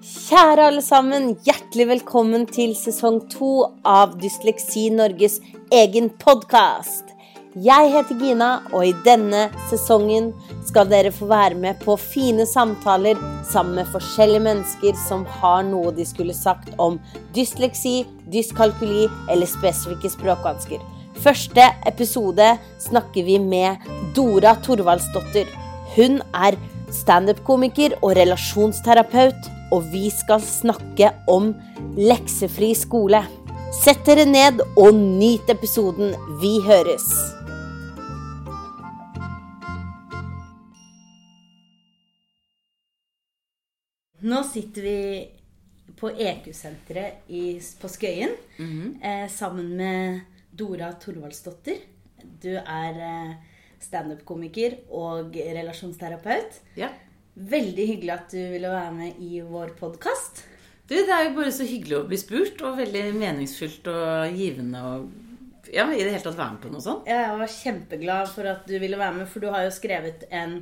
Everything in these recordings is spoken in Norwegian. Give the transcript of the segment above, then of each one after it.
Kjære alle sammen, hjertelig velkommen til sesong to av Dysleksi Norges egen podkast. Jeg heter Gina, og i denne sesongen skal dere få være med på fine samtaler sammen med forskjellige mennesker som har noe de skulle sagt om dysleksi, dyskalkuli eller spesifikke språkvansker. Første episode snakker vi med Dora Thorvaldsdottir. Hun er standup-komiker og relasjonsterapeut og vi skal snakke om leksefri skole. Sett dere ned og nyt episoden. Vi høres! Nå sitter vi på EQ-senteret på Skøyen mm -hmm. eh, sammen med Dora Thorvaldsdottir. Du er eh, standup-komiker og relasjonsterapeut. Ja. Veldig hyggelig at du ville være med i vår podkast. Du, Det er jo bare så hyggelig å bli spurt, og veldig meningsfylt og givende. og ja, i det hele tatt være med på noe sånt. Jeg var kjempeglad for at du ville være med, for du har jo skrevet en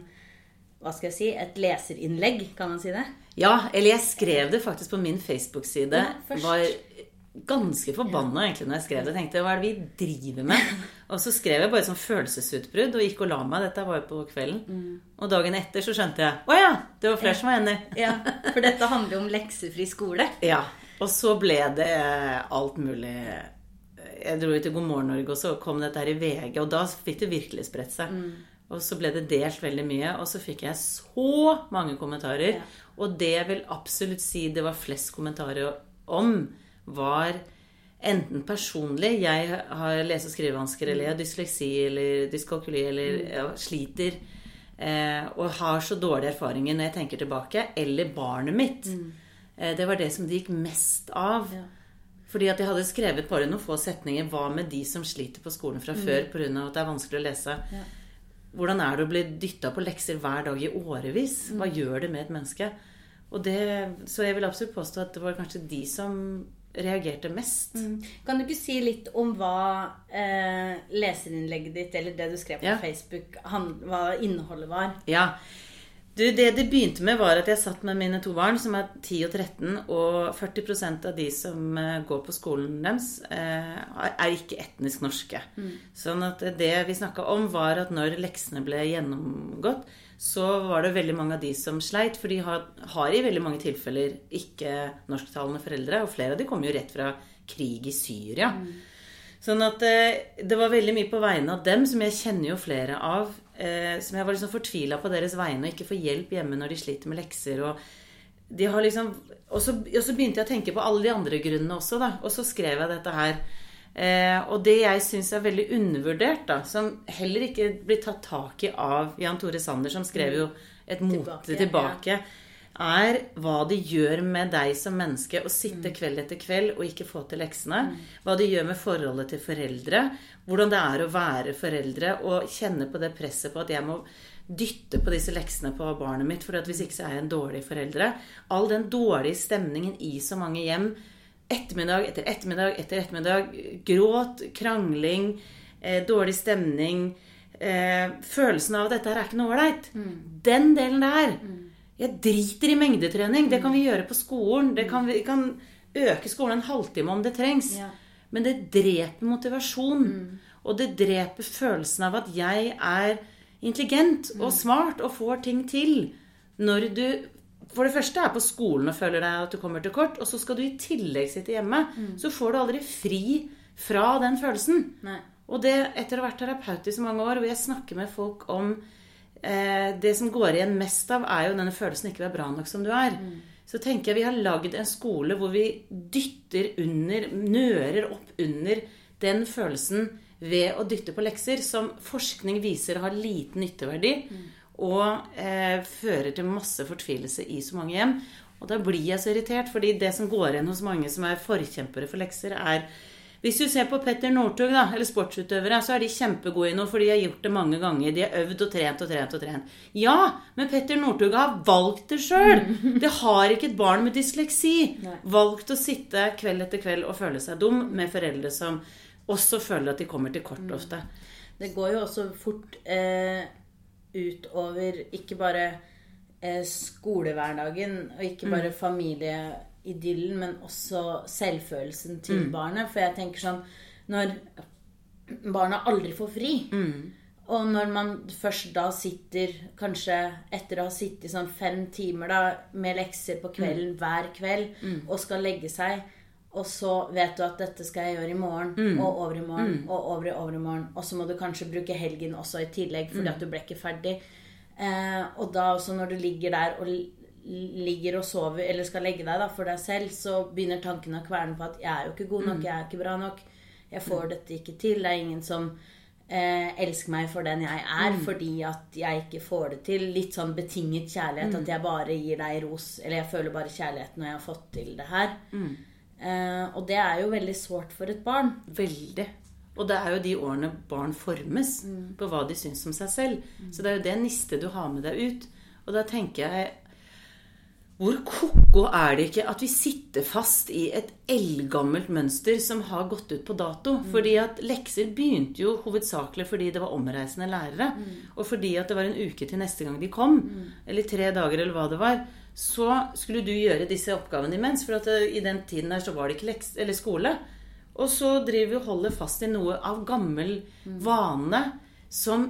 hva skal jeg si, et leserinnlegg, kan man si det? Ja, eller jeg skrev det faktisk på min Facebook-side. Ja, var ganske forbanna egentlig når jeg skrev det. Jeg tenkte hva er det vi driver med? Og så skrev jeg bare et sånn følelsesutbrudd og gikk og la meg. Dette var jo på kvelden. Mm. Og dagen etter så skjønte jeg å ja, det var flere ja. som var enig. ja, For dette handler jo om leksefri skole. Ja. Og så ble det alt mulig Jeg dro jo til God morgen Norge, og så kom dette her i VG, og da fikk det virkelig spredt seg. Mm. Og så ble det delt veldig mye, og så fikk jeg så mange kommentarer. Ja. Og det vil absolutt si det var flest kommentarer om var enten personlig Jeg har lese- og skrivevansker, eller jeg har dysleksi eller dyskalkuli eller jeg sliter. Eh, og har så dårlige erfaringer når jeg tenker tilbake. Eller barnet mitt. Mm. Eh, det var det som det gikk mest av. Ja. Fordi at jeg hadde skrevet bare noen få setninger. Hva med de som sliter på skolen fra mm. før pga. at det er vanskelig å lese? Ja. Hvordan er det å bli dytta på lekser hver dag i årevis? Hva mm. gjør det med et menneske? Det, så jeg vil absolutt påstå at det var kanskje de som reagerte mest. Mm. Kan du ikke si litt om hva eh, leserinnlegget ditt, eller det du skrev på ja. Facebook, han, hva innholdet var? Ja. Du, det det begynte med, var at jeg satt med mine to barn, som er 10 og 13, og 40% av de som eh, går på skolen deres, eh, er ikke etnisk norske. Mm. Sånn at det vi snakka om, var at når leksene ble gjennomgått, så var det veldig mange av de som sleit. For de har, har i veldig mange tilfeller ikke norsktalende foreldre. Og flere av de kommer jo rett fra krig i Syria. Mm. Sånn at eh, det var veldig mye på vegne av dem, som jeg kjenner jo flere av. Eh, som jeg var liksom fortvila på deres vegne og ikke får hjelp hjemme når de sliter med lekser. og de har liksom, og så, og så begynte jeg å tenke på alle de andre grunnene også, da. Og så skrev jeg dette her. Eh, og det jeg syns er veldig undervurdert, da, som heller ikke blir tatt tak i av Jan Tore Sander, som skrev jo et mote tilbake, tilbake ja. Er hva det gjør med deg som menneske å sitte mm. kveld etter kveld og ikke få til leksene. Mm. Hva det gjør med forholdet til foreldre. Hvordan det er å være foreldre og kjenne på det presset på at jeg må dytte på disse leksene på barnet mitt, for hvis ikke så er jeg en dårlig foreldre. All den dårlige stemningen i så mange hjem ettermiddag etter ettermiddag etter ettermiddag. Gråt, krangling, eh, dårlig stemning. Eh, følelsen av at dette her er ikke noe ålreit. Mm. Den delen der. Mm. Jeg driter i mengdetrening. Det kan vi gjøre på skolen. Det kan, vi kan øke skolen en halvtime om det trengs. Ja. Men det dreper motivasjon. Mm. Og det dreper følelsen av at jeg er intelligent og mm. smart og får ting til. Når du for det første er på skolen og føler deg at du kommer til kort, og så skal du i tillegg sitte hjemme. Mm. Så får du aldri fri fra den følelsen. Nei. Og det etter å ha vært terapeut i så mange år, hvor jeg snakker med folk om Det som går igjen mest av, er jo denne følelsen ikke være bra nok som du er. Mm. Så tenker jeg vi har lagd en skole hvor vi dytter under, nører opp under den følelsen ved å dytte på lekser, som forskning viser har liten nytteverdi. Mm og eh, fører til masse fortvilelse i så mange hjem. Og da blir jeg så irritert, fordi det som går igjen hos mange som er forkjempere for lekser, er hvis du ser på Petter Northug, da, eller sportsutøvere, så er de kjempegode i noe, for de har gjort det mange ganger. De har øvd og trent og trent og trent. Ja, men Petter Northug har valgt det sjøl. Det har ikke et barn med dysleksi valgt å sitte kveld etter kveld og føle seg dum med foreldre som også føler at de kommer til kort ofte. Det går jo også fort eh, utover ikke bare eh, skolehverdagen, og ikke bare familieidyllen, men også selvfølelsen til barnet. For jeg tenker sånn Når barna aldri får fri, og når man først da sitter, kanskje etter å ha sittet sånn fem timer da, med lekser på kvelden hver kveld, og skal legge seg, og så vet du at dette skal jeg gjøre i morgen, og over i morgen, og over i overmorgen, og så må du kanskje bruke helgen også i tillegg, fordi at du ble ikke ferdig. Eh, og da også når du ligger der og ligger og sover, eller skal legge deg da for deg selv, så begynner tankene å kverne på at jeg er jo ikke god nok, jeg er ikke bra nok, jeg får dette ikke til, det er ingen som eh, elsker meg for den jeg er, fordi at jeg ikke får det til. Litt sånn betinget kjærlighet, at jeg bare gir deg ros, eller jeg føler bare kjærlighet når jeg har fått til det her. Eh, og det er jo veldig sårt for et barn. Veldig. Og det er jo de årene barn formes på hva de syns om seg selv. Så det er jo det nistet du har med deg ut. Og da tenker jeg Hvor ko-ko er det ikke at vi sitter fast i et eldgammelt mønster som har gått ut på dato? Fordi at lekser begynte jo hovedsakelig fordi det var omreisende lærere. Og fordi at det var en uke til neste gang de kom, eller tre dager, eller hva det var. Så skulle du gjøre disse oppgavene imens. For at i den tiden der så var det ikke leks eller skole. Og så driver vi og holder fast i noe av gammel vane som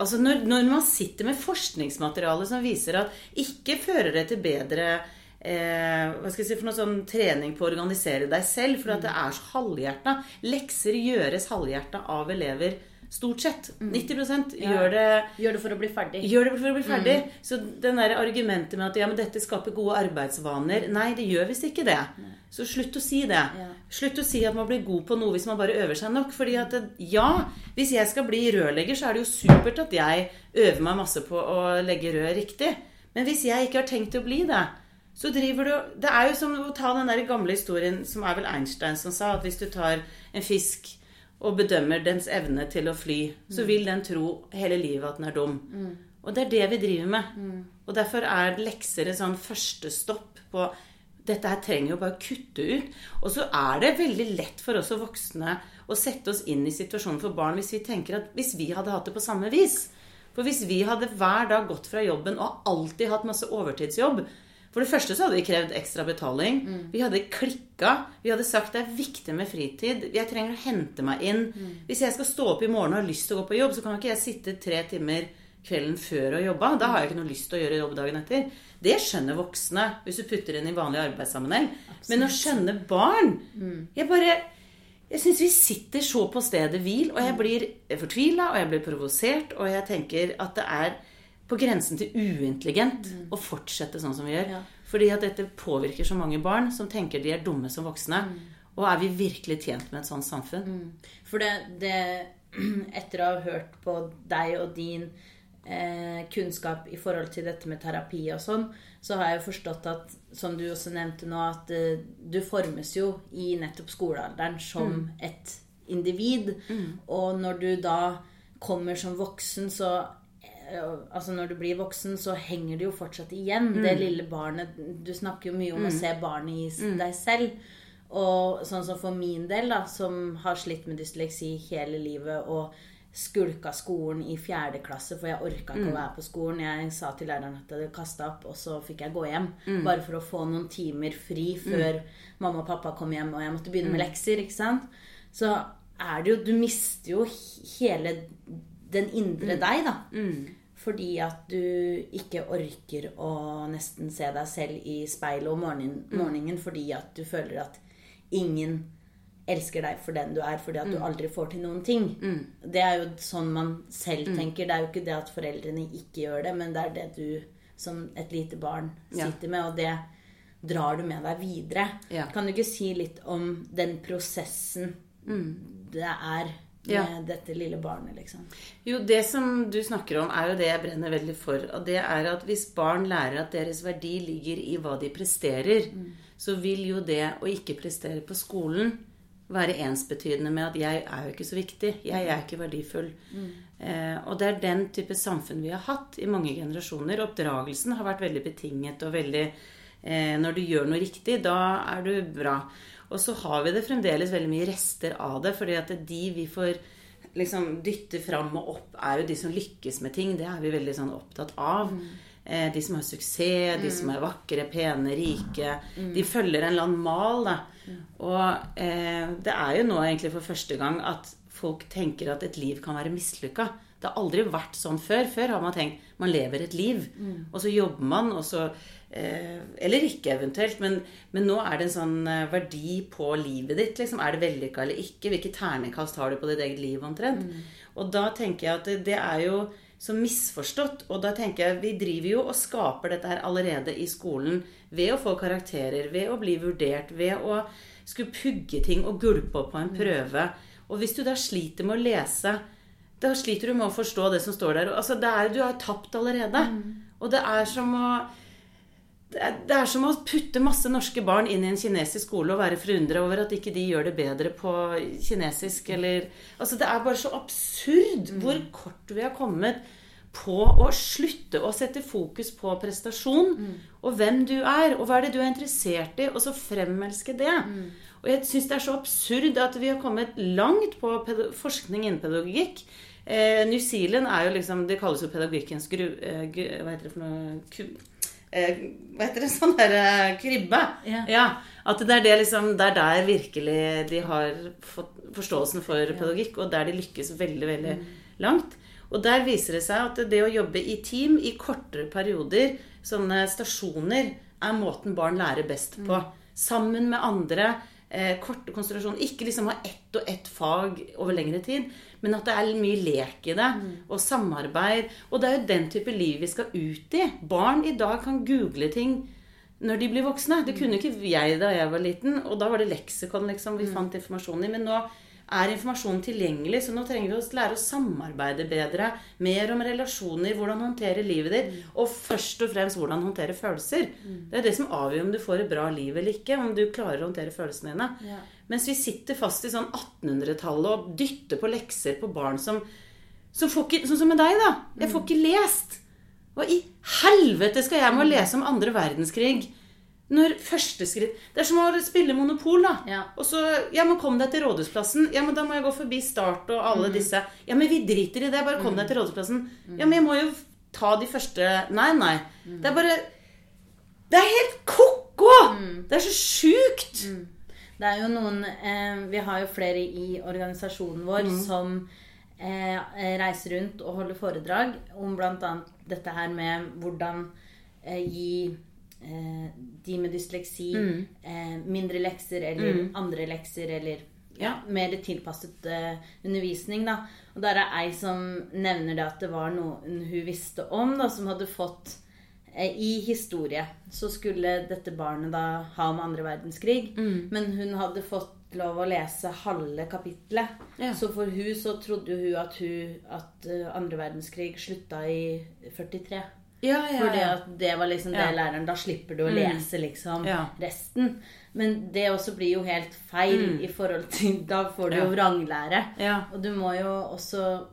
Altså når, når man sitter med forskningsmateriale som viser at ikke fører det til bedre eh, hva skal jeg si for noe sånn trening på å organisere deg selv, for at det er så halvhjerta. Lekser gjøres halvhjerta av elever stort sett. 90 ja. gjør det Gjør det for å bli ferdig. Gjør det for å bli ferdig. Så den der argumentet med at ja, men dette skaper gode arbeidsvaner Nei, det gjør visst ikke det. Så slutt å si det. Ja. Slutt å si at man blir god på noe hvis man bare øver seg nok. Fordi at ja, hvis jeg skal bli rørlegger, så er det jo supert at jeg øver meg masse på å legge rør riktig. Men hvis jeg ikke har tenkt å bli det, så driver du Det er jo som å ta den der gamle historien som er vel Einstein som sa at hvis du tar en fisk og bedømmer dens evne til å fly, så vil den tro hele livet at den er dum. Og det er det vi driver med. Og derfor er lekser en sånn førstestopp på dette her trenger jo bare å kutte ut. Og så er det veldig lett for oss og voksne å sette oss inn i situasjonen for barn hvis vi tenker at hvis vi hadde hatt det på samme vis. For hvis vi hadde hver dag gått fra jobben og alltid hatt masse overtidsjobb For det første så hadde vi krevd ekstra betaling. Vi hadde klikka. Vi hadde sagt det er viktig med fritid. Jeg trenger å hente meg inn. Hvis jeg skal stå opp i morgen og har lyst til å gå på jobb, så kan ikke jeg sitte tre timer kvelden før og jobbe. Da har jeg ikke noe lyst til å gjøre jobb dagen etter. Det skjønner voksne hvis du putter inn i vanlig arbeidssammenheng. Men å skjønne barn Jeg bare jeg syns vi sitter så på stedet hvil, og jeg blir fortvila, og jeg blir provosert, og jeg tenker at det er på grensen til uintelligent å fortsette sånn som vi gjør. Ja. Fordi at dette påvirker så mange barn som tenker de er dumme som voksne. Og er vi virkelig tjent med et sånt samfunn? For det, det Etter å ha hørt på deg og din eh, kunnskap i forhold til dette med terapi og sånn, så har jeg jo forstått at, som du også nevnte nå, at eh, du formes jo i nettopp skolealderen som et individ. Og når du da kommer som voksen, så Altså Når du blir voksen, så henger det jo fortsatt igjen. Det lille barnet Du snakker jo mye om å se barnet i deg selv. Og sånn som for min del, da, som har slitt med dysleksi hele livet og skulka skolen i fjerde klasse, for jeg orka ikke å være på skolen. Jeg sa til læreren at jeg hadde kasta opp, og så fikk jeg gå hjem. Bare for å få noen timer fri før mamma og pappa kom hjem og jeg måtte begynne med lekser. ikke sant? Så er det jo Du mister jo hele den indre deg, da. Fordi at du ikke orker å nesten se deg selv i speilet om morgenen, morgenen fordi at du føler at ingen elsker deg for den du er, fordi at du aldri får til noen ting. Det er jo sånn man selv tenker. Det er jo ikke det at foreldrene ikke gjør det, men det er det du som et lite barn Ja. sitter med, og det drar du med deg videre. Ja. Kan du ikke si litt om den prosessen det er med Mm. Ja. dette lille barnet, liksom? Jo, det som du snakker om, er jo det jeg brenner veldig for. Og det er at hvis barn lærer at deres verdi ligger i hva de presterer, så vil jo det å ikke prestere på skolen være ensbetydende med at 'jeg er jo ikke så viktig', 'jeg er ikke verdifull'. Eh, og det er den type samfunn vi har hatt i mange generasjoner. Oppdragelsen har vært veldig betinget og veldig eh, Når du gjør noe riktig, da er du bra. Og så har vi det fremdeles veldig mye rester av det, fordi at de vi får liksom dytte fram og opp, er jo de som lykkes med ting. Det er vi veldig sånn opptatt av. Mm. de som har suksess, de som er vakre, pene, rike. De følger en eller annen mal, da. Og eh, det er jo nå egentlig for første gang at folk tenker at et liv kan være mislykka. Det har aldri vært sånn før. Før har man tenkt man lever et liv, og så jobber man, og så eh, Eller ikke, eventuelt. Men, men nå er det en sånn eh, verdi på livet ditt. Liksom. Er det vellykka eller ikke? Hvilke ternekast har du på ditt eget liv, omtrent? Og da tenker jeg at det, det er jo så misforstått. Og da tenker jeg vi driver jo og skaper dette her allerede i skolen ved å få karakterer, ved å bli vurdert, ved å skulle pugge ting og gulpe opp på en prøve. Og hvis du da sliter med å lese, da sliter du med å forstå det som står der. Altså, det er, du har tapt allerede. Og det er som å det er, som å putte masse norske barn inn i en kinesisk skole og være forundra over at ikke de gjør det bedre på kinesisk eller Altså, det er bare så absurd hvor kort vi har kommet på å slutte å sette fokus på prestasjon og hvem du er, og hva er det du er interessert i, og så fremelske det. Og jeg syns det er så absurd at vi har kommet langt på forskning innen pedagogikk. Eh, New Zealand er jo liksom Det kalles jo pedagogikkens gru... Eh, hva heter det for noe eh, Hva heter det? Sånn der eh, krybbe. Ja. At det er, det liksom, det er der virkelig de har fått forståelsen for pedagogikk, og der de lykkes veldig, veldig langt. Og der viser det seg at det å jobbe i team i kortere perioder, sånne stasjoner, er måten barn lærer best på. Sammen med andre. Eh, korte konsentrasjoner. Ikke liksom ha ett og ett fag over lengre tid, men at det er mye lek i det. Og samarbeid. Og det er jo den type liv vi skal ut i. Barn i dag kan google ting når de blir voksne. Det kunne ikke jeg da jeg var liten. Og da var det leksikon liksom, vi fant informasjon i. Men nå er informasjonen tilgjengelig, så nå trenger vi å lære å samarbeide bedre. Mer om relasjoner, hvordan håndtere livet ditt, og først og fremst hvordan håndtere følelser. Det er det som avgjør om du får et bra liv eller ikke, om du klarer å håndtere følelsene dine. Ja. Mens vi sitter fast i sånn 1800-tallet og dytter på lekser på barn som, som får ikke, Sånn som med deg, da. Jeg får ikke lest. Hva i helvete skal jeg med å lese om andre verdenskrig? Når første skritt Det er som å spille Monopol, da. Ja. Og så Ja, men kom deg til Rådhusplassen. Ja, men da må jeg gå forbi Start og alle disse. Ja, men vi driter i det. Bare kom deg til Rådhusplassen. Ja, men jeg må jo ta de første Nei, nei. Det er bare Det er helt ko-ko! Det er så sjukt! Det er jo noen eh, Vi har jo flere i organisasjonen vår som eh, reiser rundt og holder foredrag om bl.a. dette her med hvordan eh, gi de med dysleksi eh, mindre lekser eller andre lekser eller ja, mer tilpasset eh, undervisning. da. Og der er ei som nevner det at det var noen hun visste om, da, som hadde fått eh, i historie så skulle dette barnet da ha om andre verdenskrig. Men hun hadde fått lov å lese halve kapitlet. Ja. Så for hun så trodde hun at, hun, at eh, andre verdenskrig slutta i 43. Ja, ja, Fordi at det var liksom det læreren Da slipper du å lese liksom resten. Men det også blir jo helt feil i forhold til Da får du jo vranglære. Ja. Og du må jo også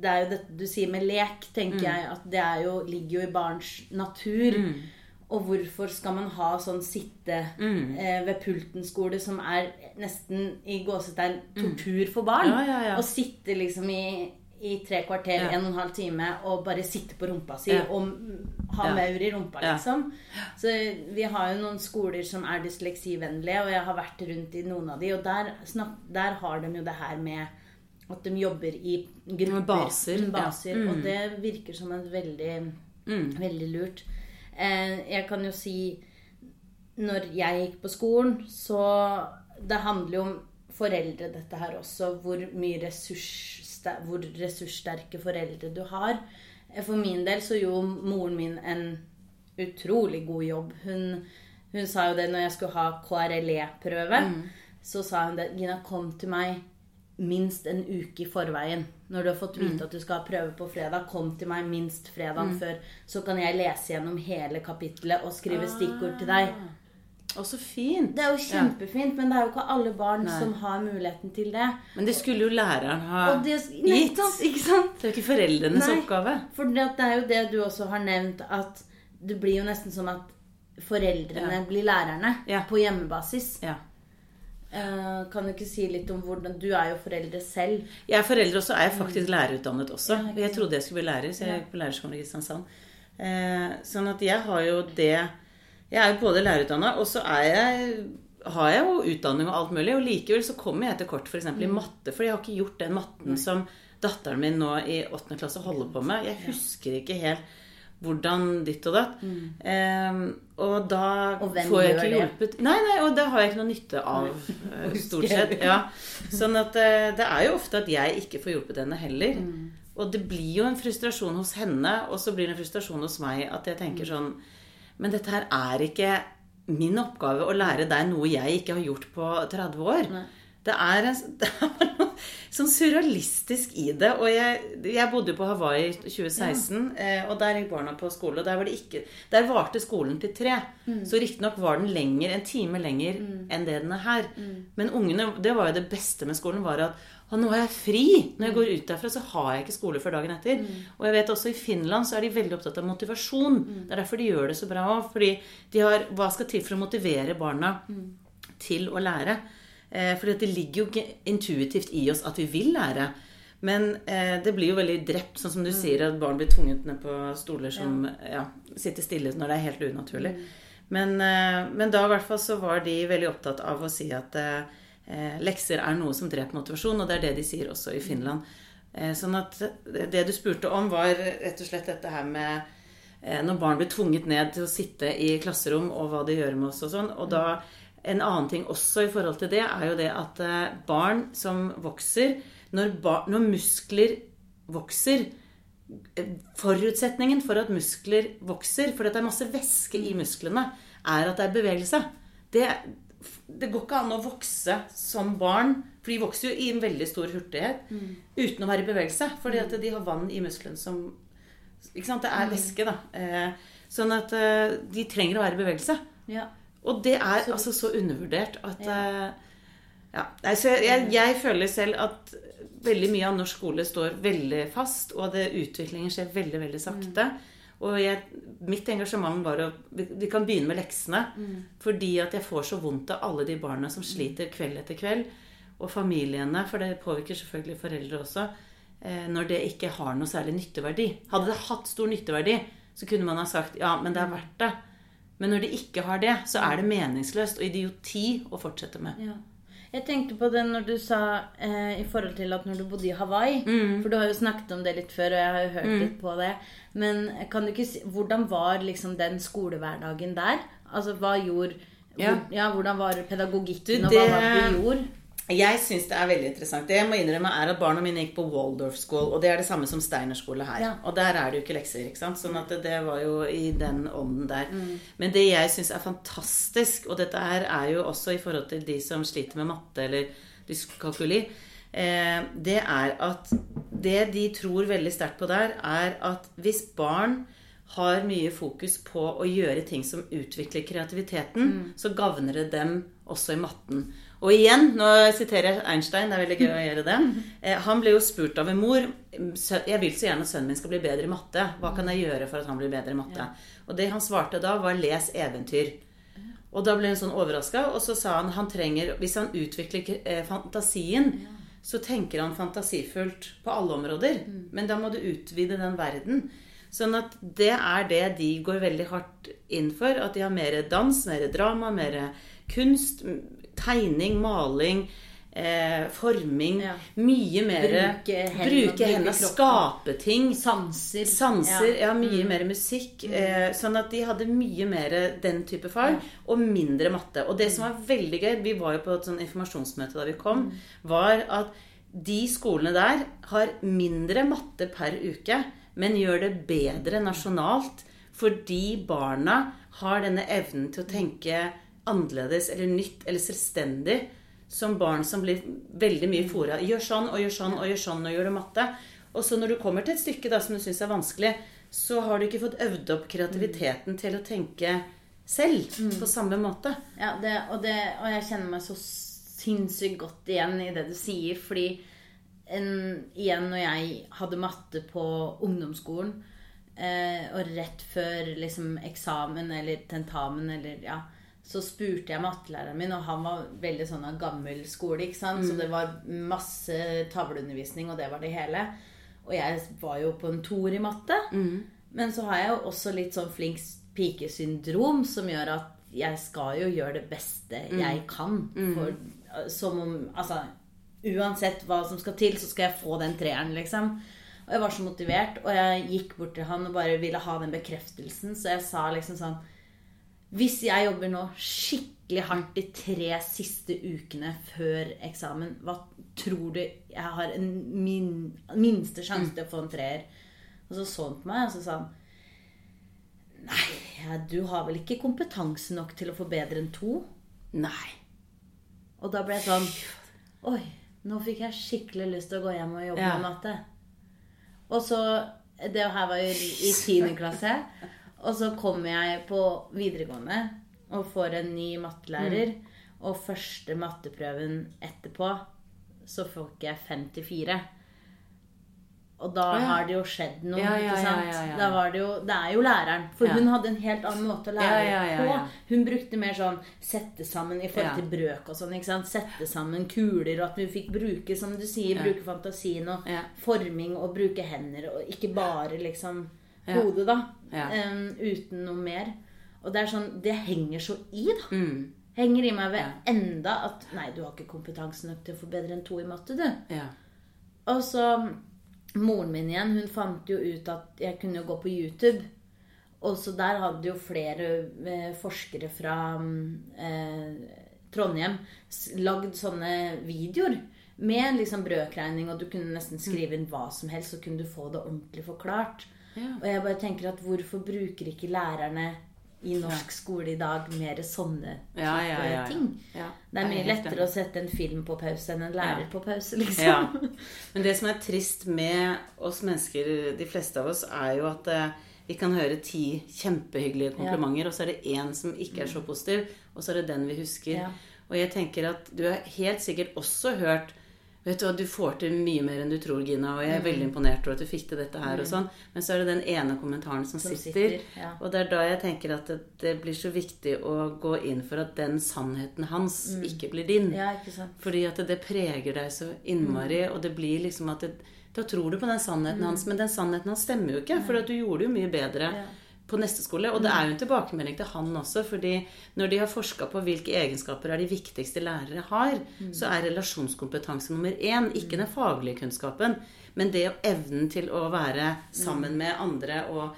Det er jo dette du sier med lek, tenker Mm. jeg, at det jo, ligger jo i barns natur. Mm. Og hvorfor skal man ha sånn sitte Mm. eh, ved pulten-skole som er nesten i gåsetegn tortur for barn? Mm. Ja, ja, ja. Å sitte liksom i, i tre kvarter, Ja. en og en halv time, og bare sitte på rumpa si Ja. og mm, ha Ja. maur i rumpa, liksom. Så vi har jo noen skoler som er dysleksivennlige, og jeg har vært rundt i noen av de, og der, snak, der har de jo det her med at de jobber i grupper. Baser, Mm, baser. Mm. Og det virker som en veldig, veldig lurt. Eh, jeg kan jo si Når jeg gikk på skolen, så Det handler jo om foreldre, dette her også. Hvor mye ressursster hvor ressurssterke foreldre du har. Eh, For min del så gjorde moren min en utrolig god jobb. Hun, hun sa jo det når jeg skulle ha KRLE-prøve. Så sa hun det. Gina, kom til meg minst en uke i forveien. Når du har fått vite at du skal ha prøve på fredag, kom til meg minst fredagen før. Så kan jeg lese gjennom hele kapittelet og skrive stikkord til deg. Å, så fint. Det er jo kjempefint, men det er jo ikke alle barn Nei. som har muligheten til det. Men det skulle jo læreren ha det, gitt. ikke sant? Det er jo ikke foreldrenes Nei. oppgave. For det, er jo det du også har nevnt, at det blir jo nesten som at foreldrene Ja. blir lærerne Ja. på hjemmebasis. Ja. Uh, kan du ikke si litt om hvordan Du er jo foreldre selv. Jeg er foreldre også, er jeg faktisk lærerutdannet også. Jeg trodde jeg skulle bli lærer, så jeg gikk på lærerskolen i Kristiansand. Uh, sånn at jeg har jo det Jeg er både lærerutdanna, og så er jeg har jeg jo utdanning og alt mulig, og likevel så kommer jeg til kort f.eks. i matte, for jeg har ikke gjort den matten som datteren min nå i åttende klasse holder på med. Jeg husker ikke helt hvordan ditt og datt. Eh, og da Og får jeg ikke hjulpet Nei, nei, og det har jeg ikke noe nytte av, eh, stort sett. Ja. Sånn at eh, det er jo ofte at jeg ikke får hjulpet henne heller. Og det blir jo en frustrasjon hos henne, og så blir det en frustrasjon hos meg at jeg tenker sånn Men dette her er ikke min oppgave å lære deg noe jeg ikke har gjort på 30 år. Det er, en, det er noe sånn surrealistisk i det. Og jeg, jeg bodde på Hawaii i 2016, eh, og der gikk barna på skole. Og der, var det ikke, der varte skolen til tre. Så riktignok var den lenger, en time lenger enn det den er her. Men ungene, det var jo det beste med skolen, var at nå har jeg fri. Når jeg går ut derfra, så har jeg ikke skole før dagen etter. Og jeg vet også i Finland så er de veldig opptatt av motivasjon. Det er derfor de gjør det så bra òg. Fordi de har Hva skal til for å motivere barna til å lære? Eh, fordi at det ligger jo ikke intuitivt i oss at vi vil lære. Men eh, det blir jo veldig drept, sånn som du sier, at barn blir tvunget ned på stoler som ja. sitter stille når det er helt unaturlig. Men, eh, men da i hvert fall så var de veldig opptatt av å si at eh, lekser er noe som dreper motivasjon, og det er det de sier også i Finland. Eh, sånn at det du spurte om, var rett og slett dette her med eh, når barn blir tvunget ned til å sitte i klasserom, og hva det gjør med oss og sånn. Og da en annen ting også i forhold til det, er jo det at eh, barn som vokser Når, bar, når muskler vokser eh, Forutsetningen for at muskler vokser, for det er masse væske i musklene, er at det er bevegelse. Det, det går ikke an å vokse som barn, for de vokser jo i en veldig stor hurtighet, uten å være i bevegelse. Fordi at de har vann i musklene som Ikke sant? Det er væske, da. Eh, sånn at eh, de trenger å være i bevegelse. Ja. Og det er altså så undervurdert at eh, ja. Nei, så jeg, jeg føler selv at veldig mye av norsk skole står veldig fast, og at utviklingen skjer veldig, veldig sakte. Og jeg, mitt engasjement var å vi, kan begynne med leksene. Fordi at jeg får så vondt av alle de barna som sliter kveld etter kveld. Og familiene, for det påvirker selvfølgelig foreldre også. Eh, når det ikke har noe særlig nytteverdi. Hadde det hatt stor nytteverdi, så kunne man ha sagt ja, men det er verdt det. Men når det ikke har det, så er det meningsløst og idioti å fortsette med. Ja. Jeg tenkte på det når du sa eh, i forhold til at når du bodde i Hawaii Mm. For du har jo snakket om det litt før, og jeg har jo hørt litt på det. Men kan du ikke si Hvordan var liksom den skolehverdagen der? Altså hva gjorde Ja. hvor, ja, Hvordan var pedagogikken, Du, og hva var det du gjorde? Jeg syns det er veldig interessant. Det jeg må innrømme er at Barna mine gikk på Waldorf School, og det er det samme som Steiner skole her. Ja. Og der er det jo ikke lekser. ikke sant? Sånn at det, det var jo i den ånden der. Men det jeg syns er fantastisk, og dette her er jo også i forhold til de som sliter med matte eller dyskalkuli, eh, det er at det de tror veldig sterkt på der, er at hvis barn har mye fokus på å gjøre ting som utvikler kreativiteten, så gagner det dem også i matten. Og igjen, nå siterer jeg Einstein, det er veldig gøy å gjøre det. Eh, han ble jo spurt av en mor Jeg vil så gjerne at sønnen min skal bli bedre i matte. Hva kan jeg gjøre for at han blir bedre i matte? Og det han svarte da, var 'les eventyr'. Og da ble hun sånn overraska, og så sa han han trenger Hvis han utvikler eh, fantasien, så tenker han fantasifullt på alle områder. Men da må du utvide den verden. Sånn at det er det de går veldig hardt inn for. At de har mer dans, mer drama, mer kunst, tegning, maling, eh, forming. Ja. Mye mer Bruke hendene, Bruke hendene, skape ting. Sanser. Sanser, ja, ja, mye mer musikk. Eh, sånn at de hadde mye mer den type fag, og mindre matte. Og det som var veldig gøy, vi var jo på et sånn informasjonsmøte da vi kom, Mm. var at de skolene der har mindre matte per uke, men gjør det bedre nasjonalt fordi barna har denne evnen til å tenke annerledes eller nytt eller selvstendig som barn som blir veldig mye fora. Gjør sånn og gjør sånn og gjør sånn og gjør det matte. Og så når du kommer til et stykke da, som du syns er vanskelig, så har du ikke fått øvd opp kreativiteten til å tenke selv på samme måte. Ja, det, og, det, og jeg kjenner meg så sinnssykt godt igjen i det du sier. Fordi en, igjen når jeg hadde matte på ungdomsskolen, eh, og rett før liksom eksamen eller tentamen eller ja, så spurte jeg mattelæreren min, og han var veldig sånn av gammel skole, ikke sant? Så det var masse tavleundervisning, og det var det hele. Og jeg var jo på en toer i matte. Men så har jeg jo også litt sånn flink pikesyndrom som gjør at jeg skal jo gjøre det beste jeg kan. For, som om Altså uansett hva som skal til, så skal jeg få den treeren, liksom. Og jeg var så motivert, og jeg gikk bort til han og bare ville ha den bekreftelsen. Så jeg sa liksom sånn Hvis jeg jobber nå skikkelig hardt de tre siste ukene før eksamen, hva tror du jeg har en min, minste sjanse til å få en treer? Og så så han på meg, og så sa han Nei, ja, du har vel ikke kompetanse nok til å få bedre enn to? Nei. Og da ble jeg sånn Oi, nå fikk jeg skikkelig lyst til å gå hjem og jobbe Ja. med matte. Og så Det her var jo i tiende klasse. Og så kommer jeg på videregående og får en ny mattelærer. Og første matteprøven etterpå så får ikke jeg 54. Og da ja. har det jo skjedd noe. Ja, ja, ikke sant? Da var det jo Det er jo læreren. For hun hadde en helt annen måte å lære på. Hun brukte mer sånn sette sammen i forhold til brøk og sånn. ikke sant? Sette sammen kuler, og at vi fikk bruke, som du sier, bruke fantasien og forming og bruke hender, og ikke bare liksom. Hodet, da. Ja. Em, uten noe mer. Og det er sånn Det henger så i, da. Mm. Henger i meg ved enda at Nei, du har ikke kompetanse nok til å få bedre enn to i matte, du. Ja. Og så moren min igjen, hun fant jo ut at jeg kunne jo gå på YouTube. Og så der hadde jo flere eh, forskere fra eh, Trondheim lagd sånne videoer med liksom brøkregning, og du kunne nesten skrive inn hva som helst, så kunne du få det ordentlig forklart. Ja. Og jeg bare tenker at hvorfor bruker ikke lærerne i norsk skole i dag mer sånne Ja, ja, ja, ja. ting? Ja, Det er mye lettere å sette en film på pause enn en lærer på pause, liksom. Men det som er trist med oss mennesker, de fleste av oss, er jo at eh, vi kan høre ti kjempehyggelige komplimenter, og så er det én som ikke er så positiv, og så er det den vi husker. Og jeg tenker at du har helt sikkert også hørt Vet du hva, du får til mye mer enn du tror, Gina, og jeg er veldig imponert over at du fikk til dette her og sånn. Men så er det den ene kommentaren som, Som sitter. sitter, ja. Og det er da jeg tenker at det, det blir så viktig å gå inn for at den sannheten hans ikke blir din. Ja, ikke sant. Fordi at det preger deg så innmari, Mm. og det blir liksom at det, Da tror du på den sannheten hans, men den sannheten hans stemmer jo ikke. For du gjorde det jo mye bedre Ja. På neste skole. Og det er jo en tilbakemelding til han også, fordi når de har forska på hvilke egenskaper er de viktigste lærere har, Mm. så er relasjonskompetanse nummer én ikke den faglige kunnskapen, men det å evnen til å være sammen med andre og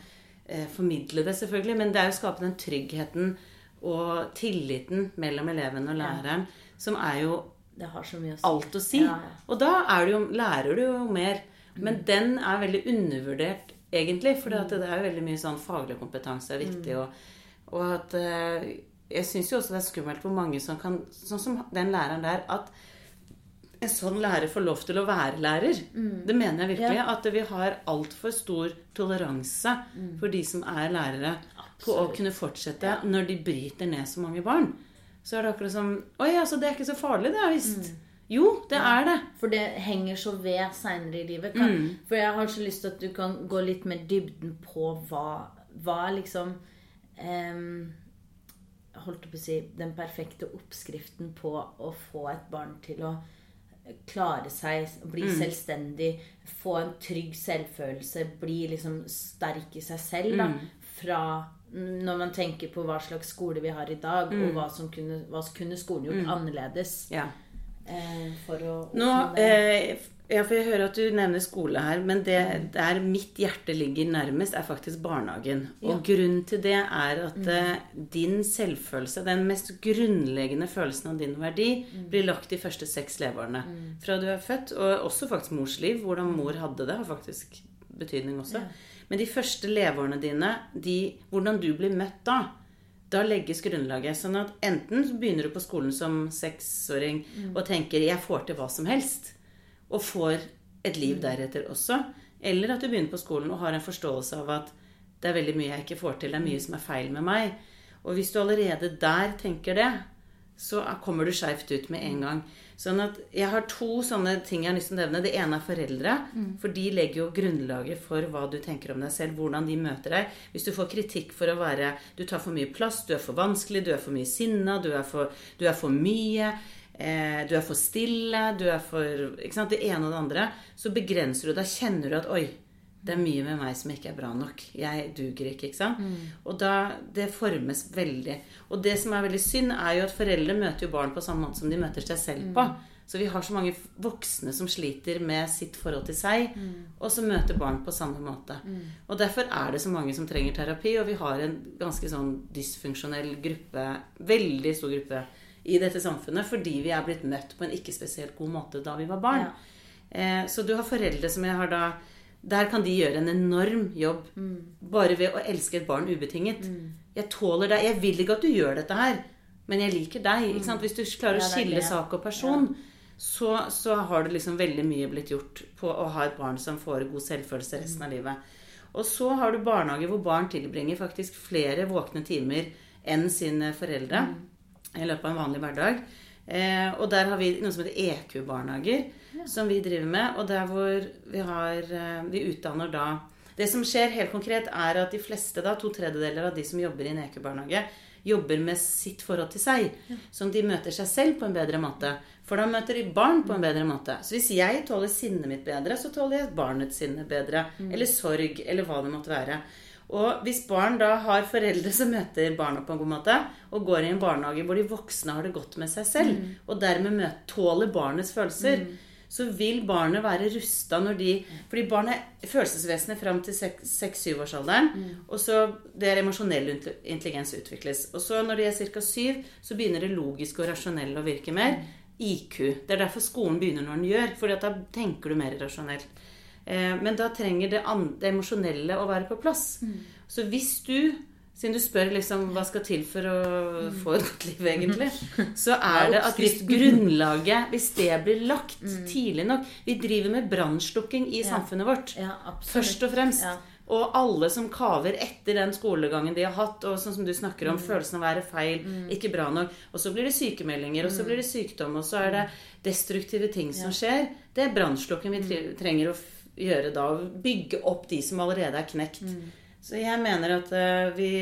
eh, formidle det, selvfølgelig. Men det er jo å skape den tryggheten og tilliten mellom eleven og læreren, som er jo Det har så mye å alt å si. Ja, ja. Og da er du jo, lærer du jo mer. Men den er veldig undervurdert, egentlig. For det er jo veldig mye sånn faglig kompetanse er viktig. Og, og at eh, Jeg syns jo også det er skummelt hvor mange som kan Sånn som den læreren der, at en sånn lærer får lov til å være lærer. Det mener jeg virkelig. At vi har altfor stor toleranse for de som er lærere, på å kunne fortsette når de bryter ned så mange barn. Så er det akkurat som Oi, altså, det er ikke så farlig, det visst. visst. Jo, det er det. For det henger så ved seinere i livet. Kan, Mm. For jeg har så lyst til at du kan gå litt mer dybden på hva, hva liksom um, Holdt på å si Den perfekte oppskriften på å få et barn til å klare seg, bli Mm. selvstendig, få en trygg selvfølelse, bli liksom sterk i seg selv, da. Mm. Fra når man tenker på hva slags skole vi har i dag, Mm. og hva som kunne, hva kunne skolen gjort annerledes Ja. Eh, for å Nå, eh, ja, for jeg hører at du nevner skole her, men det der mitt hjerte ligger nærmest, er faktisk barnehagen. Og grunnen til det er at mm. din selvfølelse, den mest grunnleggende følelsen av din verdi, blir lagt de første seks leveårene. Fra du er født, og også faktisk mors liv. Hvordan mor hadde det, har faktisk betydning også. Men de første leveårene dine, de, hvordan du blir møtt da, da legges grunnlaget. Sånn at enten begynner du på skolen som seksåring og tenker 'jeg får til hva som helst', og får et liv deretter også. Eller at du begynner på skolen og har en forståelse av at det er veldig mye jeg ikke får til, det er mye som er feil med meg. Og hvis du allerede der tenker det, så kommer du skeivt ut med en gang. Sånn at jeg har to sånne ting jeg har lyst til å nevne. Det ene er foreldre. For de legger jo grunnlaget for hva du tenker om deg selv, hvordan de møter deg. Hvis du får kritikk for å være Du tar for mye plass, du er for vanskelig, du er for mye sinna, du du er for mye. Eh, du er for stille, du er for ikke sant, Det ene og det andre. Så begrenser du. Da kjenner du at Oi, Det er mye med meg som ikke er bra nok. Jeg duger ikke, ikke sant. Og da Det formes veldig. Og det som er veldig synd, er jo at foreldre møter jo barn på samme måte som de møter seg selv på. Så vi har så mange voksne som sliter med sitt forhold til seg, og som møter barn på samme måte. Og derfor er det så mange som trenger terapi, og vi har en ganske sånn dysfunksjonell gruppe, veldig stor gruppe, i dette samfunnet fordi vi er blitt møtt på en ikke spesielt god måte da vi var barn. Ja. Eh, så du har foreldre som jeg har da Der kan de gjøre en enorm jobb bare ved å elske et barn ubetinget. Jeg tåler deg. Jeg vil ikke at du gjør dette her, men jeg liker deg. Ikke sant? Hvis du klarer Ja, å skille sak og person, så, så har det liksom veldig mye blitt gjort på å ha et barn som får god selvfølelse resten av livet. Og så har du barnehager hvor barn tilbringer faktisk flere våkne timer enn sine foreldre i løpet av en vanlig hverdag. Eh, og der har vi noe som heter EQ-barnehager, som vi driver med. Og der hvor vi har eh, Vi utdanner da Det som skjer helt konkret, er at de fleste, da, to tredjedeler av de som jobber i en EQ-barnehage, jobber med sitt forhold til seg. Som de møter seg selv på en bedre måte. For da møter de barn på en bedre måte. Så hvis jeg tåler sinnet mitt bedre, så tåler jeg barnets sinne bedre. Eller sorg, eller hva det måtte være. Og hvis barn da har foreldre som møter barna på en god måte, og går i en barnehage hvor de voksne har det godt med seg selv, og dermed møter, tåler barnets følelser, så vil barnet være rusta når de Fordi barn er følelsesvesenet fram til 6-7-årsalderen. Og så Det er emosjonell intelligens utvikles. Og så når de er ca. 7, så begynner det logiske og rasjonelle å virke mer. IQ. Det er derfor skolen begynner når den gjør. fordi at da tenker du mer rasjonelt. Eh, men da trenger det, det emosjonelle å være på plass. Så hvis du siden du spør liksom hva skal til for å få et godt liv, egentlig, så er det at hvis grunnlaget Hvis det blir lagt tidlig nok Vi driver med brannslukking i samfunnet vårt. Først og fremst. Og alle som kaver etter den skolegangen de har hatt, og sånn som du snakker om, følelsen av å være feil, ikke bra nok. Og så blir det sykemeldinger, og så blir det sykdom, og så er det destruktive ting som skjer. Det er brannslukking vi trenger å gjøre da. Bygge opp de som allerede er knekt. Så jeg mener at uh, vi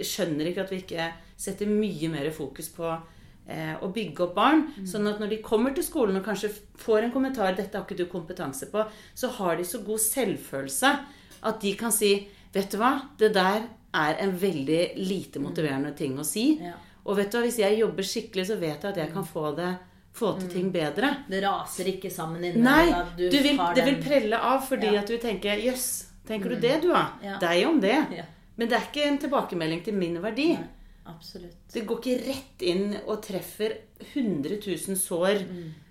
skjønner ikke at vi ikke setter mye mer fokus på uh, å bygge opp barn. Sånn at når de kommer til skolen og kanskje får en kommentar 'Dette har ikke du kompetanse på', så har de så god selvfølelse at de kan si 'Vet du hva, det der er en veldig lite motiverende ting å si'. Ja. Og vet du hva, hvis jeg jobber skikkelig, så vet jeg at jeg kan få, det, få til ting bedre. Det raser ikke sammen inni Nei, du du vil, det vil prelle av fordi Ja. at du tenker Jøss, tenker du det, du, da? Ja. Deg om det. Ja. Men det er ikke en tilbakemelding til min verdi. Nei, absolutt. Det går ikke rett inn og treffer 100 000 sår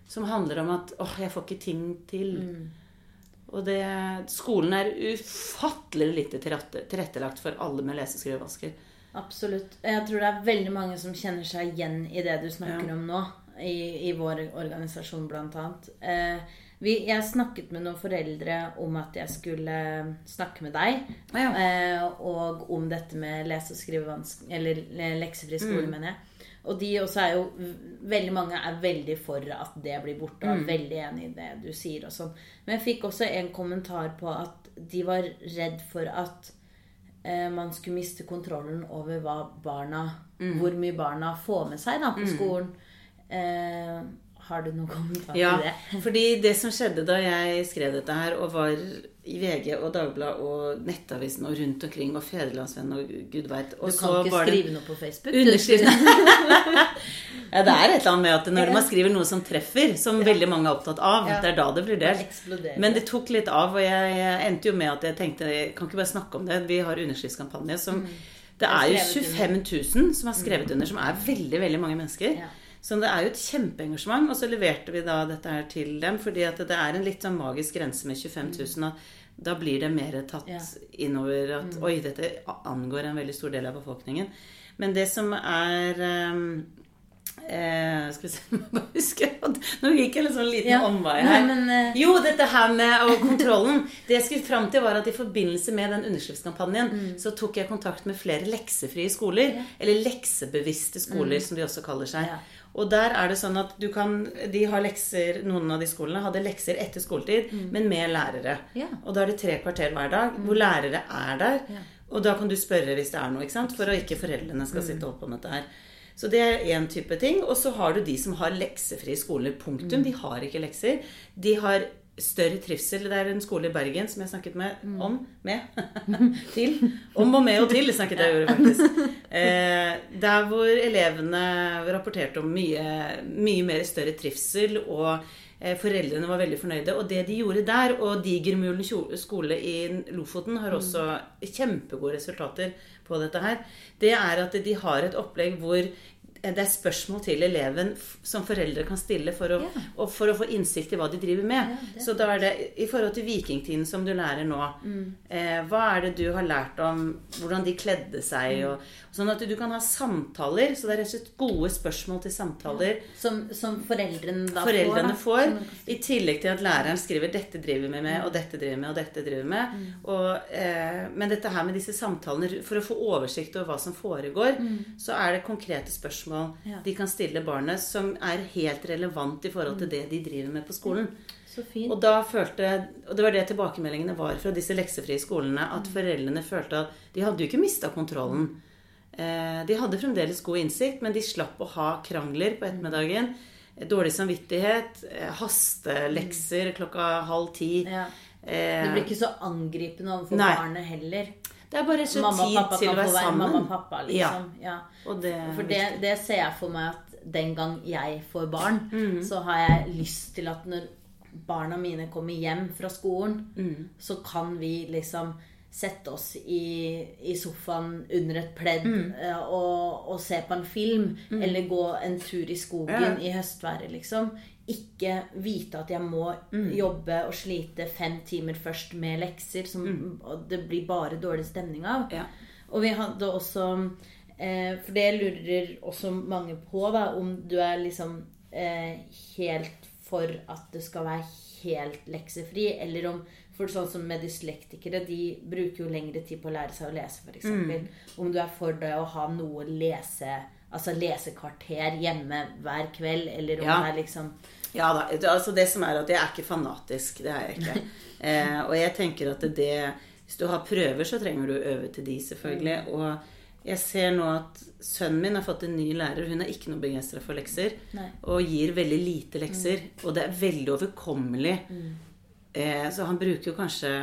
som handler om at åh, jeg får ikke ting til. Og det, skolen er ufattelig lite tilrettelagt for alle med lese- og skrivevansker. Absolutt. Jeg tror det er veldig mange som kjenner seg igjen i det du snakker Ja. om nå. I, I vår organisasjon, annet. Eh, vi, jeg snakket med noen foreldre om at jeg skulle snakke med deg. Ah, ja. eh, og om dette med lese- og skrivevansker Eller leksefri skole, Mm. mener jeg. Og de også er jo Veldig mange er veldig for at det blir borte, Mm. og er veldig enig i det du sier og sånn. Men jeg fikk også en kommentar på at de var redd for at eh, man skulle miste kontrollen over hva barna Mm. Hvor mye barna får med seg da på skolen. Eh, har du noen kommentar Ja, til det? fordi det som skjedde da jeg skrev dette her, og var i VG og Dagbladet og Nettavisen og rundt omkring, og Fedrelandsvennen og gud veit Du kan ikke skrive noe på Facebook. Ja, det er et eller annet med at når man skriver noe som treffer, som veldig mange er opptatt av, Ja. det er da det blir delt. Men det. tok litt av, og jeg, endte jo med at jeg tenkte jeg kan ikke bare snakke om det. Vi har underskriftskampanje som Mm. Det er jo skrevet 25 000 som har skrevet under, som er veldig, veldig mange mennesker. Ja. Så det er jo et kjempeengasjement. Og så leverte vi da dette her til dem, fordi at det er en litt sånn magisk grense med 25 000. Og da blir det mer tatt Ja. innover at oi, dette angår en veldig stor del av befolkningen. Men det som er um, eh, Skal vi se jeg bare huske Nå gikk jeg en sånn liten Ja. omvei Nei, her. men, uh... Jo, dette her med og kontrollen. Det jeg skulle fram til, var at i forbindelse med den underskriftskampanjen Mm. så tok jeg kontakt med flere leksefrie skoler. Eller leksebevisste skoler, som de også kaller seg. Mm. Ja. Og der er det sånn at du kan De har lekser Noen av de skolene hadde lekser etter skoletid, men med lærere. Mm. Ja. Og da er det tre kvarter hver dag hvor lærere er der. Ja. Og da kan du spørre hvis det er noe, ikke sant? for at ikke foreldrene skal sitte og holde på med dette her. Så det er én type ting. Og så har du de som har leksefrie skoler. Punktum. De har ikke lekser. De har større trivsel. Det er en skole i Bergen som jeg snakket med om med til. Om og med og til snakket jeg jo faktisk. Eh, der hvor elevene rapporterte om mye, mye mer større trivsel, og eh, foreldrene var veldig fornøyde. Og det de gjorde der, og Digermulen skole i Lofoten har også kjempegode resultater på dette her, det er at de har et opplegg hvor det er spørsmål til eleven som foreldre kan stille for å, Ja. og for å få innsikt i hva de driver med. Ja, Så da er det i forhold til vikingtiden som du lærer nå eh, Hva er det du har lært om hvordan de kledde seg? Og, sånn at du kan ha samtaler. Så det er rett og slett gode spørsmål til samtaler Som, som foreldrene da foreldrene får. får. da. I tillegg til at læreren skriver 'dette driver vi med', og 'dette driver vi med', og 'dette driver vi med'. Og, eh, men dette her med disse samtalene, for å få oversikt over hva som foregår, så er det konkrete spørsmål Ja. de kan stille barnet som er helt relevant i forhold til det de driver med på skolen. Så fint. Og da følte, og det var det tilbakemeldingene var fra disse leksefrie skolene, at foreldrene følte at de hadde jo ikke mista kontrollen. Eh, De hadde fremdeles god innsikt, men de slapp å ha krangler på ettermiddagen. Dårlig samvittighet, eh, hastelekser klokka halv ti. Ja. Eh, Det blir ikke så angripende overfor barnet heller. Det er bare så Mamma tid pappa til kan å være få være sammen. mamma og pappa, Ja. liksom. Ja. Og det For det, det ser jeg for meg at den gang jeg får barn, Mm. så har jeg lyst til at når barna mine kommer hjem fra skolen, Mm. så kan vi liksom sette oss i, i sofaen under et pledd Mm. eh, og, og se på en film. Eller gå en tur i skogen Ja. i høstværet, liksom. Ikke vite at jeg må Mm. jobbe og slite fem timer først med lekser, som mm. det blir bare dårlig stemning av. Ja. Og vi hadde også eh, For det lurer også mange på, da, om du er liksom eh, helt for at det skal være helt leksefri, eller om For sånn som med dyslektikere, de bruker jo lengre tid på å lære seg å lese, f.eks. Mm. Om du er for det å ha noe lese Altså lesekvarter hjemme hver kveld, eller om Ja. det er liksom Ja da. Altså det som er at jeg er ikke fanatisk. Det er jeg ikke. Eh, og jeg tenker at det Hvis du har prøver, så trenger du å øve til de, selvfølgelig. Mm. Og jeg ser nå at sønnen min har fått en ny lærer. Hun er ikke noe begeistra for lekser. Nei. Og gir veldig lite lekser. Og det er veldig overkommelig. Mm. Eh, så han bruker jo kanskje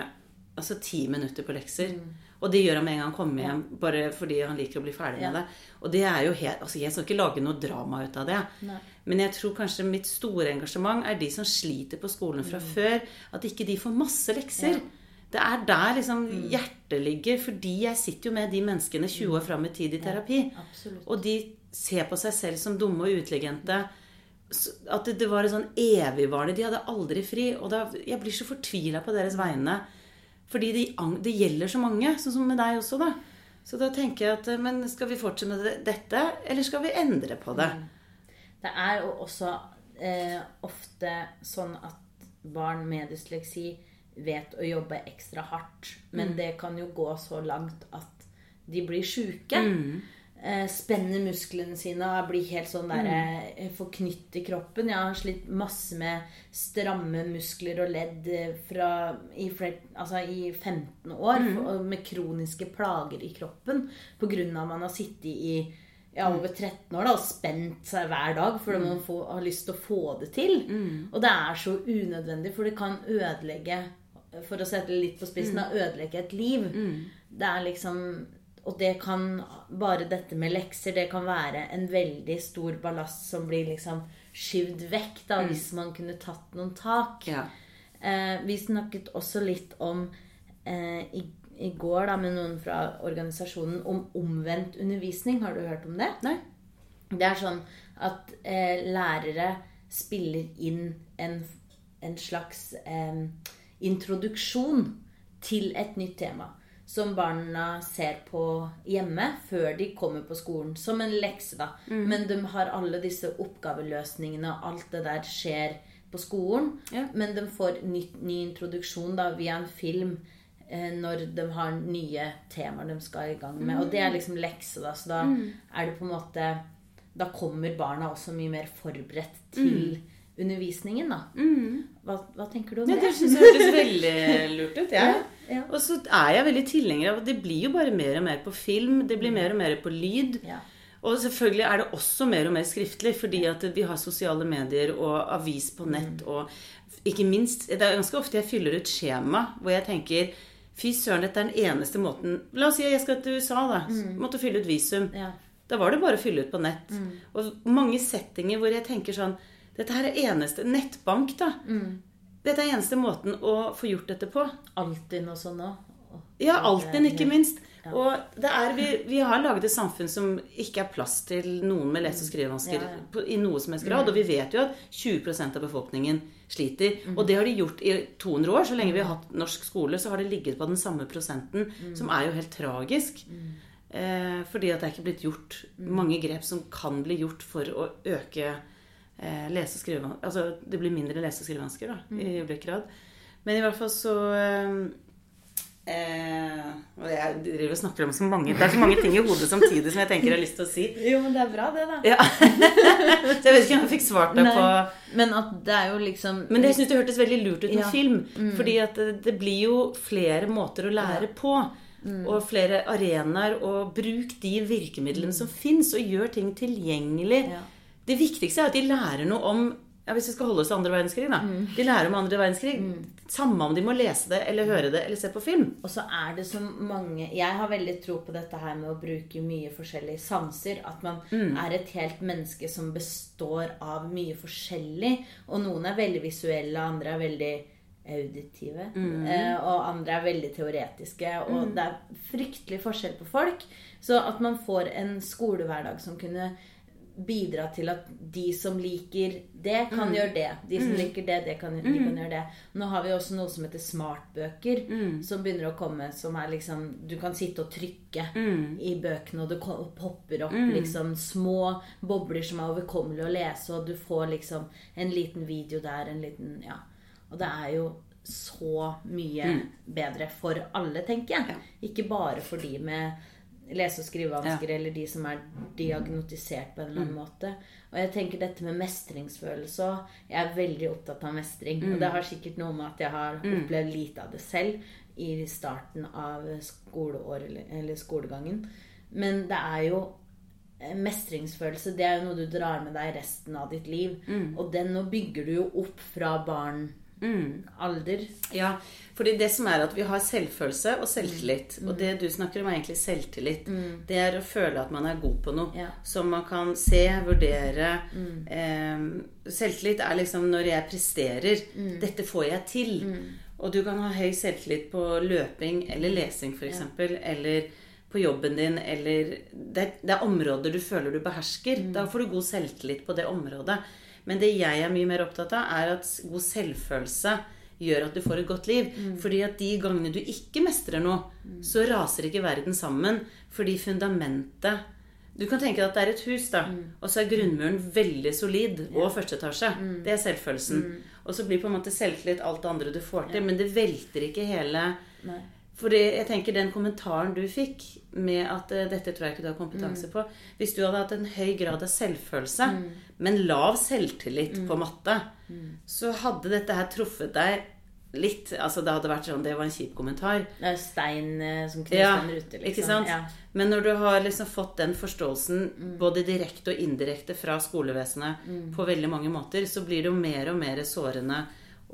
altså ti minutter på lekser. Mm. Og det gjør han med en gang han kommer hjem, bare fordi han liker å bli ferdig Ja. med det. Og det er jo helt Altså, jeg skal ikke lage noe drama ut av det. Nei. Men jeg tror kanskje mitt store engasjement er de som sliter på skolen fra før. At ikke de får masse lekser. Ja. Det er der liksom hjertet ligger. Fordi jeg sitter jo med de menneskene 20 år fram i tid i terapi. Ja, Og de ser på seg selv som dumme og uteligente. At det, det var en sånn evigvarende De hadde aldri fri. Og da, jeg blir så fortvila på deres vegne. Fordi det, det gjelder så mange, sånn som med deg også, da. Så da tenker jeg at Men skal vi fortsette med dette, eller skal vi endre på det? Det er jo også eh, ofte sånn at barn med dysleksi vet å jobbe ekstra hardt. Men Mm. det kan jo gå så langt at de blir sjuke. Mm. Eh, spenner musklene sine og blir helt sånn der, Mm. eh, forknytt i kroppen. Jeg har slitt masse med stramme muskler og ledd eh, fra, i, altså i 15 år. Mm. og med kroniske plager i kroppen pga. at man har sittet i ja, over 13 år da, og spent seg hver dag fordi man får, har lyst til å få det til. Og det er så unødvendig, for det kan ødelegge For å sette det litt på spissen, da, ødelegge et liv. Det er liksom Og det kan Bare dette med lekser, det kan være en veldig stor ballast som blir liksom skyvd vekk, da, hvis man kunne tatt noen tak. Ja. Eh, vi snakket også litt om eh, i, i går da, med noen fra organisasjonen om omvendt undervisning. Har du hørt om det? Nei? Det er sånn at eh, lærere spiller inn en, en slags eh, introduksjon til et nytt tema. Som barna ser på hjemme før de kommer på skolen. Som en lekse, da. Men de har alle disse oppgaveløsningene, og alt det der skjer på skolen. Ja. Men de får ny, ny introduksjon da via en film eh, når de har nye temaer de skal i gang med. Og det er liksom lekse, da. Så da er det på en måte Da kommer barna også mye mer forberedt til undervisningen, da. Hva, hva tenker du om Ja, det? det syns jeg hørtes veldig lurt ut. Ja. Ja. Og så er jeg veldig tilhenger av det blir jo bare mer og mer på film. Det blir mer og mer på lyd. Ja. Og selvfølgelig er det også mer og mer skriftlig, fordi at vi har sosiale medier og avis på nett og ikke minst Det er ganske ofte jeg fyller ut skjema hvor jeg tenker Fy søren, dette er den eneste måten La oss si jeg skal til USA, da. Måtte fylle ut visum. Ja. Da var det bare å fylle ut på nett. Og mange settinger hvor jeg tenker sånn Dette her er eneste Nettbank, da. Dette er eneste måten å få gjort dette på. Altinn og sånn òg. Ja, Altinn, ikke minst. Og det er, vi, vi har laget et samfunn som ikke er plass til noen med lese- og skrivevansker Ja, ja. i noe som helst grad. Og vi vet jo at 20% av befolkningen sliter. Og det har de gjort i 200 år. Så lenge vi har hatt norsk skole, så har det ligget på den samme prosenten, som er jo helt tragisk. Eh, fordi at det er ikke blitt gjort mange grep som kan bli gjort for å øke eh, lese- og skrivevansker Altså det blir mindre lese- og skrivevansker da, i ulik grad. Men i hvert fall så eh, Eh, og jeg driver og snakker om så mange Det er så mange ting i hodet samtidig som jeg tenker jeg har lyst til å si. Jo, men det er bra, det, da. Ja. så jeg vet ikke om jeg fikk svart deg på Men at det er jo liksom Men det, jeg syns det hørtes veldig lurt ut med Ja. film. Fordi at det, det blir jo flere måter å lære på. Og flere arenaer. Og bruk de virkemidlene som fins, og gjør ting tilgjengelig. Ja. Det viktigste er at de lærer noe om ja, Hvis vi skal holde oss til andre verdenskrig, da. De lærer om andre verdenskrig. Samme om de må lese det, eller høre det, eller se på film. Og så er det så mange Jeg har veldig tro på dette her med å bruke mye forskjellige sanser. At man er et helt menneske som består av mye forskjellig. Og noen er veldig visuelle, andre er veldig auditive. Mm. og andre er veldig teoretiske. Og det er fryktelig forskjell på folk. Så at man får en skolehverdag som kunne bidra til at de som liker det, kan gjøre det. De som liker det, det kan, de kan gjøre det. Nå har vi også noe som heter smartbøker, som begynner å komme. Som er liksom Du kan sitte og trykke i bøkene, og det popper opp liksom små bobler som er overkommelige å lese, og du får liksom en liten video der, en liten Ja. Og det er jo så mye bedre for alle, tenker jeg. Ikke bare for de med lese- og skrivevansker eller de som er diagnotisert på en eller annen måte. Og jeg tenker dette med mestringsfølelse òg. Jeg er veldig opptatt av mestring. Og det har sikkert noe med at jeg har opplevd lite av det selv i starten av skoleår eller, skolegangen. Men det er jo eh, Mestringsfølelse det er jo noe du drar med deg resten av ditt liv. Og den nå bygger du jo opp fra barn alder. Ja, fordi det som er at vi har selvfølelse og selvtillit. Og det du snakker om, er egentlig selvtillit. Det er å føle at man er god på noe. Ja. Som man kan se, vurdere. Eh, selvtillit er liksom når jeg presterer. Dette får jeg til. Og du kan ha høy selvtillit på løping eller lesing, f.eks. Eller på jobben din, eller det det er områder du føler du behersker. Da får du god selvtillit på det området. Men det jeg er mye mer opptatt av, er at god selvfølelse gjør at du får et godt liv. Fordi at de gangene du ikke mestrer noe, så raser ikke verden sammen. Fordi fundamentet Du kan tenke deg at det er et hus, da, og så er grunnmuren veldig solid og første etasje. Det er selvfølelsen. Og så blir på en måte selvtillit alt det andre du får til. Men det velter ikke hele Nei. Fordi jeg tenker den kommentaren du fikk med at uh, dette tror jeg ikke du har kompetanse på Hvis du hadde hatt en høy grad av selvfølelse, men lav selvtillit på matte, så hadde dette her truffet deg litt Altså det hadde vært sånn Det var en kjip kommentar. Det er stein uh, som knuste Ja, en rute, liksom. ikke sant? Ja. Men når du har liksom fått den forståelsen både direkte og indirekte fra skolevesenet på veldig mange måter, så blir det jo mer og mer sårende.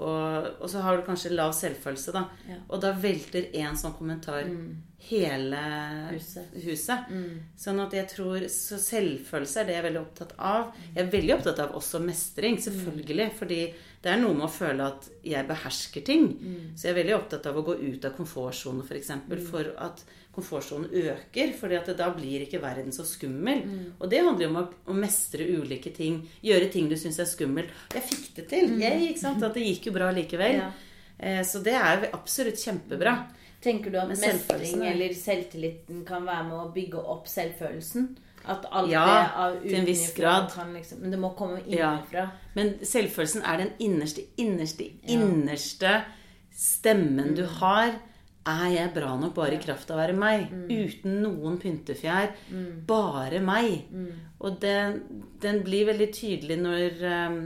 Og, og så har du kanskje lav selvfølelse, da. Ja. Og da velter én sånn kommentar hele Huset. huset. Sånn at jeg tror Så selvfølelse er det jeg er veldig opptatt av. Jeg er veldig opptatt av også mestring, selvfølgelig. Fordi det er noe med å føle at jeg behersker ting. Så jeg er veldig opptatt av å gå ut av komfortsonen, f.eks. For, eksempel, for at komfortsonen øker. at da blir ikke verden så skummel. Og det handler jo om å, å mestre ulike ting. Gjøre ting du syns er skummelt. Jeg fikk det til. Jeg, ikke sant? At det gikk jo bra likevel. Ja. Eh, Så det er absolutt kjempebra. Tenker du at mestring er- eller selvtilliten kan være med å bygge opp selvfølelsen? At alt Ja, det av til en viss grad. Kan liksom, men det må komme Ja. Men selvfølelsen er den innerste, innerste, innerste stemmen du har. Er jeg bra nok bare i kraft av å være meg? Uten noen pyntefjær. Bare meg. Og den, den blir veldig tydelig når, um,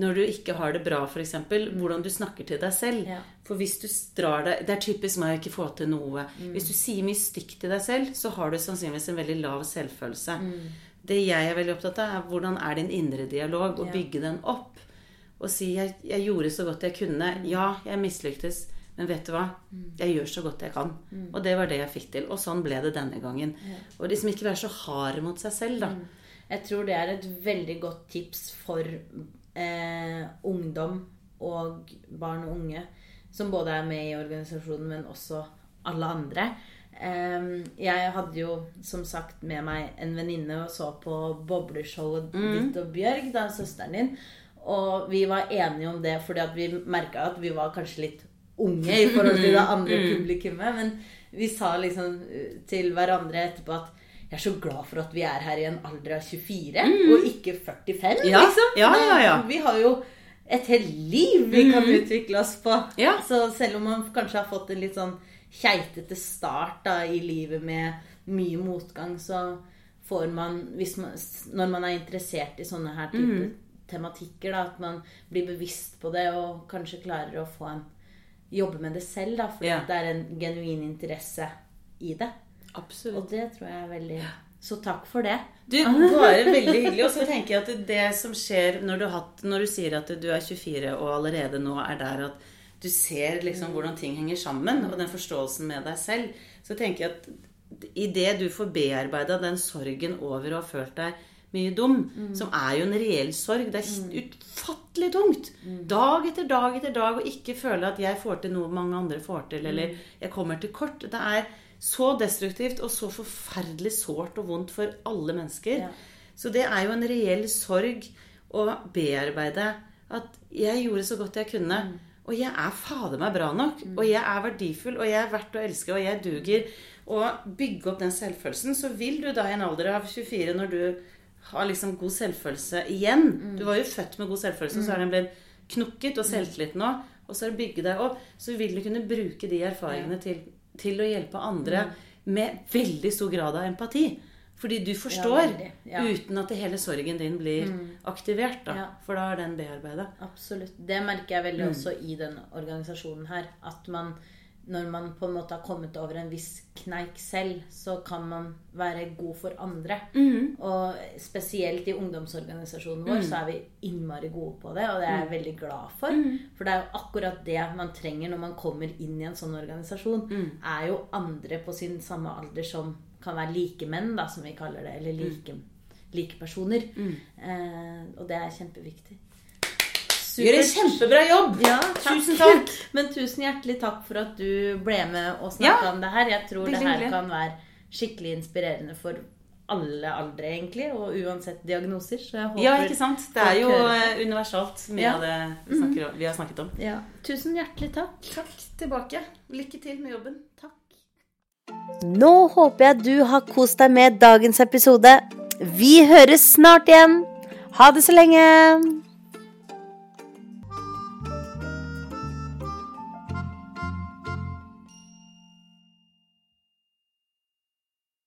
når du ikke har det bra, f.eks., hvordan du snakker til deg selv. Ja. For hvis du drar deg Det er typisk meg å ikke få til noe. Hvis du sier mye stygt til deg selv, så har du sannsynligvis en veldig lav selvfølelse. Det jeg er veldig opptatt av, er hvordan er din indre dialog, og Ja. bygge den opp. Og si jeg, 'Jeg gjorde så godt jeg kunne'. Ja, jeg mislyktes. Men vet du hva? Jeg gjør så godt jeg kan. Og det var det jeg fikk til. Og sånn ble det denne gangen. Og liksom ikke være så hard mot seg selv, da. Jeg tror det er et veldig godt tips for eh, ungdom og barn og unge, som både er med i organisasjonen, men også alle andre. Eh, jeg hadde jo som sagt med meg en venninne og så på bobleshowet ditt og Bjørg, da, søsteren din. Og vi var enige om det fordi vi merka at vi var kanskje litt unge i forhold til det andre publikummet. Men vi sa liksom eh, til hverandre etterpå at jeg er så glad for at vi er her i en alder av 24, og ikke 45, Ja, liksom. ja, ja, ja. Vi har jo et helt liv vi kan utvikle oss på. Ja. Så selv om man kanskje har fått en litt sånn keitete start da, i livet med mye motgang, så får man, hvis man Når man er interessert i sånne her type tematikker, da, at man blir bevisst på det og kanskje klarer å få en jobbe med det selv, da, fordi Ja. det er en genuin interesse i det. Absolutt. Og det tror jeg er veldig Så takk for det. Du, bare veldig hyggelig. Og så tenker jeg at det som skjer når du, hatt, når du sier at du er 24 og allerede nå er der at du ser liksom hvordan ting henger sammen, og den forståelsen med deg selv, så tenker jeg at idet du får bearbeida den sorgen over å ha følt deg mye dum, som er jo en reell sorg Det er utfattelig tungt. Dag etter dag etter dag å ikke føle at jeg får til noe mange andre får til, eller jeg kommer til kort. Det er så destruktivt og så forferdelig sårt og vondt for alle mennesker. Ja. Så det er jo en reell sorg å bearbeide at jeg gjorde så godt jeg kunne. Og jeg er fader meg bra nok. Og jeg er verdifull, og jeg er verdt å elske, og jeg duger. Og bygge opp den selvfølelsen. Så vil du da i en alder av 24, når du har liksom god selvfølelse igjen Du var jo født med god selvfølelse, så er den blitt knukket og selvtillit nå. Og så er det bygge deg opp. Så vil du kunne bruke de erfaringene til, til å hjelpe andre med veldig stor grad av empati. Fordi du forstår, ja, Ja. uten at hele sorgen din blir aktivert. da. Ja. For da er den bearbeida. Absolutt. Det merker jeg veldig også i den organisasjonen her. At man, når man på en måte har kommet over en viss kneik selv, så kan man være god for andre. Og spesielt i ungdomsorganisasjonen vår så er vi innmari gode på det, og det er jeg veldig glad for. For det er jo akkurat det man trenger når man kommer inn i en sånn organisasjon. Er jo andre på sin samme alder som kan være likemenn, da, som vi kaller det. Eller like, like personer. Eh, og det er kjempeviktig. Gjør en kjempebra jobb! Ja, Tusen takk. Men tusen hjertelig takk for at du ble med og snakka Ja, om det her. Jeg tror det her hyggelig. kan være skikkelig inspirerende for alle aldre, egentlig, og uansett diagnoser. Så jeg håper Ja, ikke sant? Det er jo eh, universalt, mye Ja. av det vi, snakker, vi har snakket om. Ja. Tusen hjertelig takk. Takk tilbake. Lykke til med jobben. Takk. Nå håper jeg du har kost deg med dagens episode. Vi høres snart igjen. Ha det så lenge.